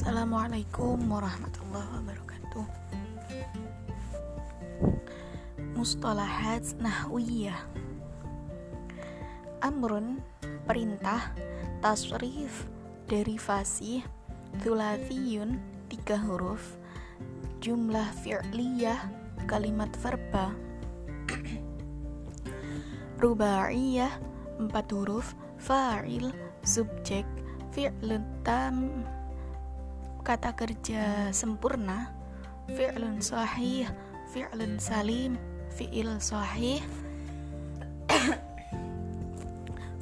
Assalamualaikum warahmatullahi wabarakatuh. Mustalahat Nahwiyah. Amrun Perintah Tasrif Derivasi Thulathiyun Tiga huruf Jumlah fi'liyah Kalimat verba. Rubaiyah Empat huruf Fa'il Subjek Fi'lun tam kata kerja sempurna fi'lun sahih fi'lun salim fi'il sahih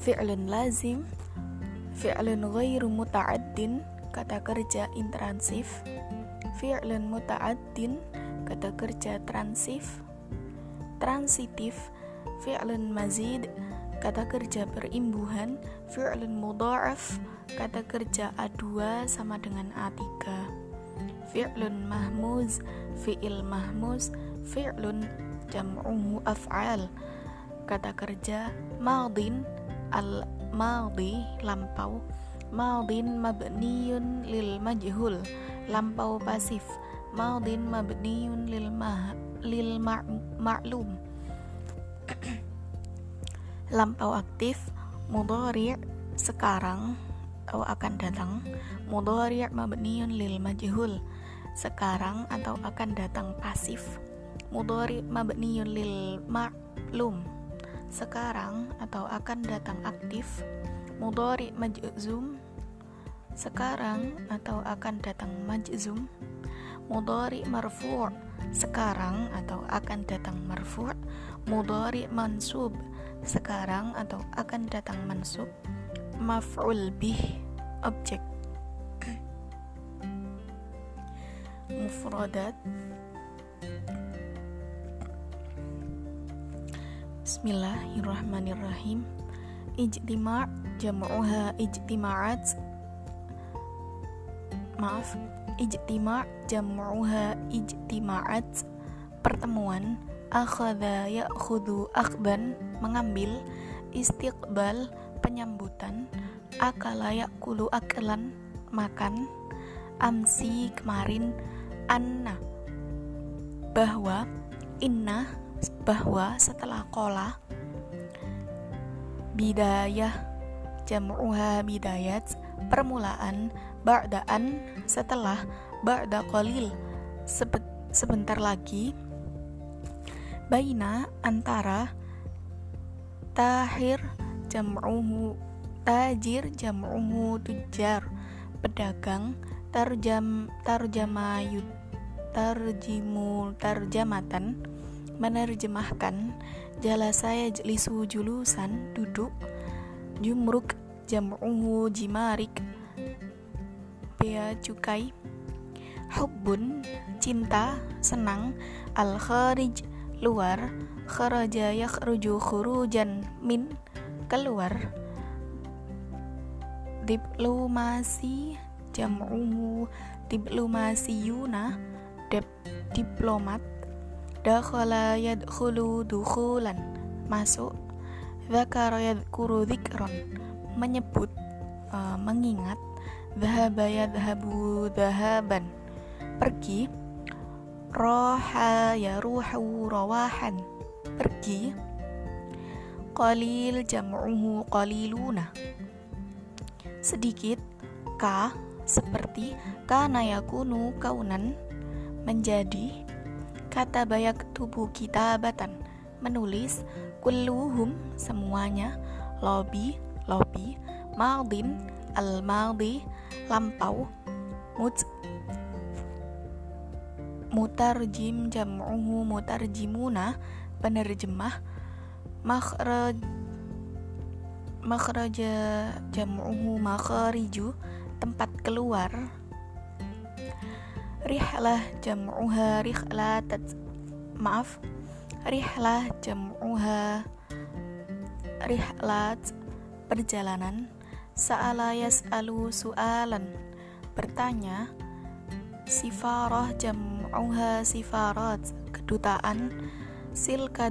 fi'lun lazim fi'lun ghairu muta'addin kata kerja intransif fi'lun muta'addin kata kerja transif transitif fi'lun mazid kata kerja berimbuhan fi'lun mudha'af kata kerja A2 sama dengan A3 fi'lun mahmuz fi'il mahmuz fi'lun jam'uhu af'al kata kerja madin al madi lampau. Madin mabniun lil majhul lampau pasif. Madin mabniun lil ma lil ma'lum. Lampau aktif mudhari sekarang atau akan datang. Mudhari mabniun lil majhul. Sekarang atau akan datang pasif. Mudhari mabniun lil ma'lum. Sekarang atau akan datang aktif. Mudhari majzum. Sekarang atau akan datang majzum. Mudhari marfu' sekarang atau akan datang marfu' mudhari mansub. Sekarang atau akan datang mansub maf'ul bih objek mufradat Bismillahirrahmanirrahim. Ijtima' jam'uha ijtima'at. Maaf Ijtima' jam'uha ijtima'at. Pertemuan. Akhadha ya'khudhu akhban mengambil istiqbal penyambutan akala yakulu aklan makan amsi kemarin anna bahwa inna bahwa setelah kola bidayah jam'uha bidayat permulaan ba'daan setelah ba'da qalil sebentar lagi baina antara tahir jam'uhu tajir jam'uhu tujar. Pedagang tarjam tarjamayut tarjimu tarjamatan menerjemahkan jala saya jelisu julusan duduk jumruk jam'uhu jimarik bea cukai hubbun cinta senang al kharij luar kharaja yakhruju khurujan min keluar. Diplomasi jam'uhu diplomasiyuna dip, diplomat. Dakhala yadkhulu dukhulan. Masuk. Dzakara yadhkuru dzikron menyebut uh, mengingat. Dhahaba yadhabu dhahaban. Pergi. Roha ya ruhu rawahan. Pergi qalil jam'uhu qaliluna. Sedikit ka seperti kana yakunu kaunan menjadi kata bayak tubuh kitabatan menulis kulluhum semuanya lobby lobby maldin al maldi lampau mut mutarjim jam'uhu mutarjimuna penerjemah makhraj makhraja jam'uhu makhariju tempat keluar. Rihlah jam'uha rihlat maaf rihlah jam'uha rihlat perjalanan. Sa'ala yas'alu su'alan bertanya sifarah jam'uha sifarat? Kedutaan silka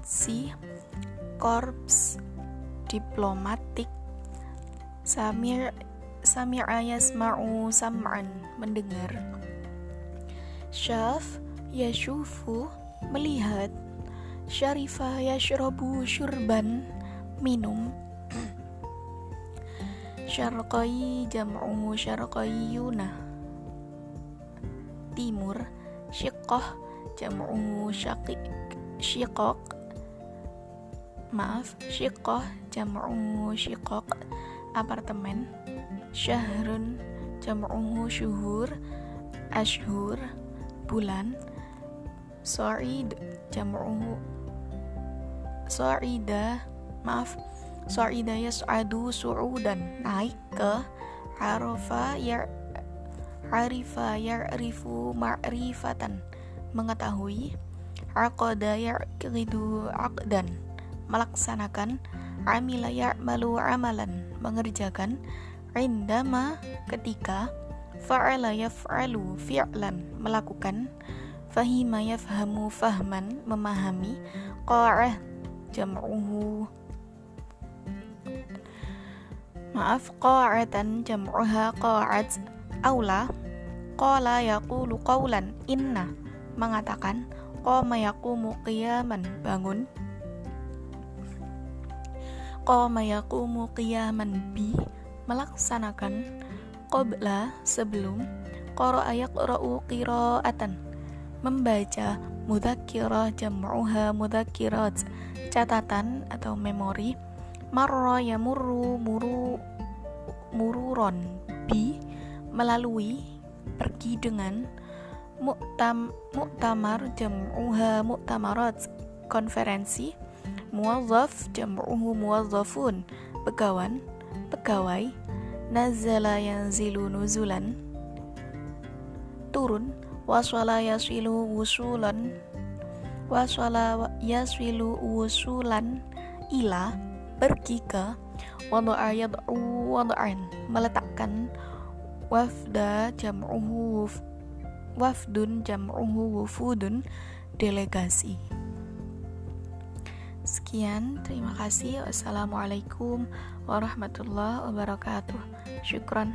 diplomasi korps diplomatik. Samir sami'a yasma'u sam'an mendengar. Syaf yashufu melihat syarifa yashrabu syurban minum. Syarqai jam'u syarqaiyuna. Timur syiqah jam'u syaqiq syiqaq maaf syiqah jam'u syiqaq apartemen. Syahrun jam'u syuhur ashhur bulan. Sa'id jam'u Sa'ida maaf Sa'ida yas'adu su'udan. Naik ke Arafa ya Arifa ya'rifu ma'rifatan. Mengetahui Aqada ya'qidu aqdan melaksanakan Amila ya'malu amalan mengerjakan Indama ketika Fa'ala yaf'alu fi'lan melakukan Fahima yafhamu fahman memahami Qa'ah jam'uhu. Maaf, qa'atan jam'uha qa'at aula. Qala yaqulu qawlan inna mengatakan qama yaqumu qiyaman bangun qama yaqumu qiyaman bi melaksanakan qabla sebelum qara'a yaqra'u qira'atan membaca mudzakkirah jam'uha mudzakirat catatan atau memori marra yamurru muru mururon bi melalui pergi dengan muktam muktamar jam'uha muktamarat konferensi muwazzaf jam'uhu muwazzafun. Pegawan pegawai nazala yanzilu nuzulan. Turun waswala yaswilu wusulan. Waswala yaswilu wusulan. Ila pergi ke wada'a yad'u wada'an meletakkan wafda jam'uhu wafdun jam'uhu wufudun. Delegasi Sekian, terima kasih. Wassalamualaikum warahmatullahi wabarakatuh. Syukran.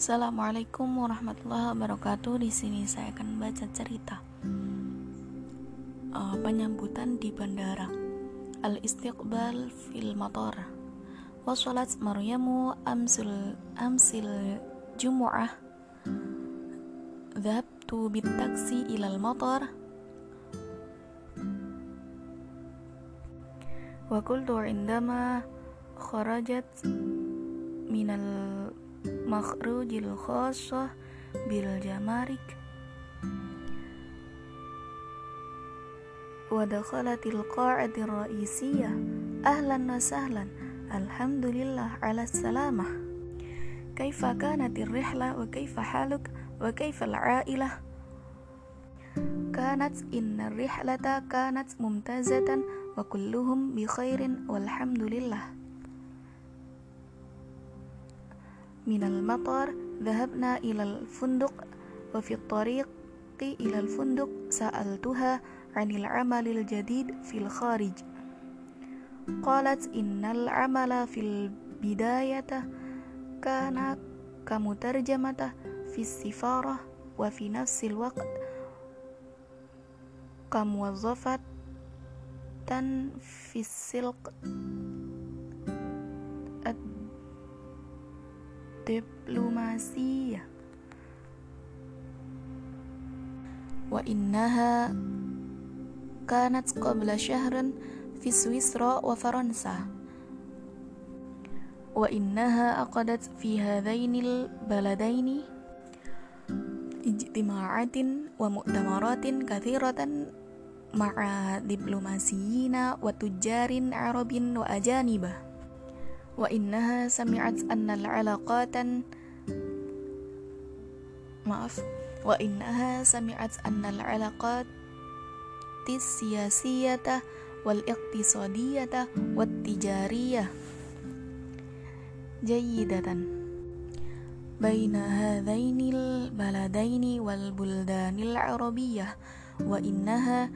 Assalamualaikum warahmatullahi wabarakatuh. Di sini saya akan baca cerita uh, penyambutan di bandara. Al istiqbal fil motor. Wasolat Maryamu amsil amsil jumu'ah. Dhabtu bit taksi ilal motor. Wa qultu indama kharajat minal makhrujil khosoh bil jamarik wa qa'atir ra'isiyah ahlan wa sahlan الحمد لله على السلامة كيف كانت الرحلة وكيف حالك وكيف العائلة كانت إن الرحلة كانت ممتازة وكلهم بخير والحمد لله من المطار ذهبنا إلى الفندق وفي الطريق إلى الفندق سألتها عن العمل الجديد في الخارج Qalat innal amala fil bidayata kana kamu terjemata fi sifarah wa fi nafsil waqt kamu wazafat dan fi silq. Diplomasi wa innaha kanat qabla syahrin fi Swissra wa Faransa. Wa innaha aqadat fi hadainil baladaini ijtima'atin wa mu'tamaratin kathiratan ma'a diplomasiyina wa tujarin arabin wa ajanibah wa innaha sami'at annal alaqatan maaf wa innaha sami'at annal alaqat tisiyasiyata وإنها سمعت أن العلاقات السياسية والاقتصادية والتجارية جيدة بين هذين البلدين والبلدان العربية وإنها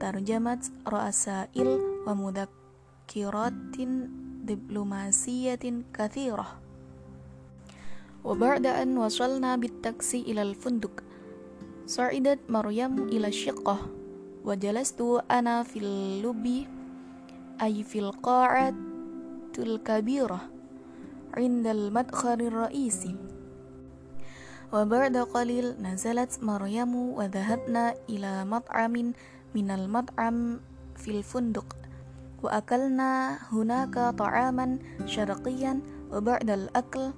ترجمت رسائل ومذكرات دبلوماسية كثيرة وبعد أن وصلنا بالتاكسي إلى الفندق صعدت مريم إلى الشقة wajalastu ana fil lubi ay fil qa'atul kabirah indal madkhari ra'isi wa ba'da qalil nazalat maryamu wa dhahabna ila mat'amin minal mat'am fil funduq wa akalna hunaka ta'aman syarqiyan wa ba'dal akl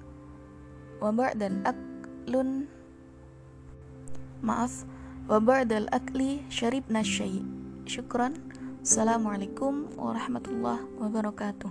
wa ba'dan aklun maaf وبعد الأكل شربنا الشاي شكرا السلام عليكم ورحمة الله وبركاته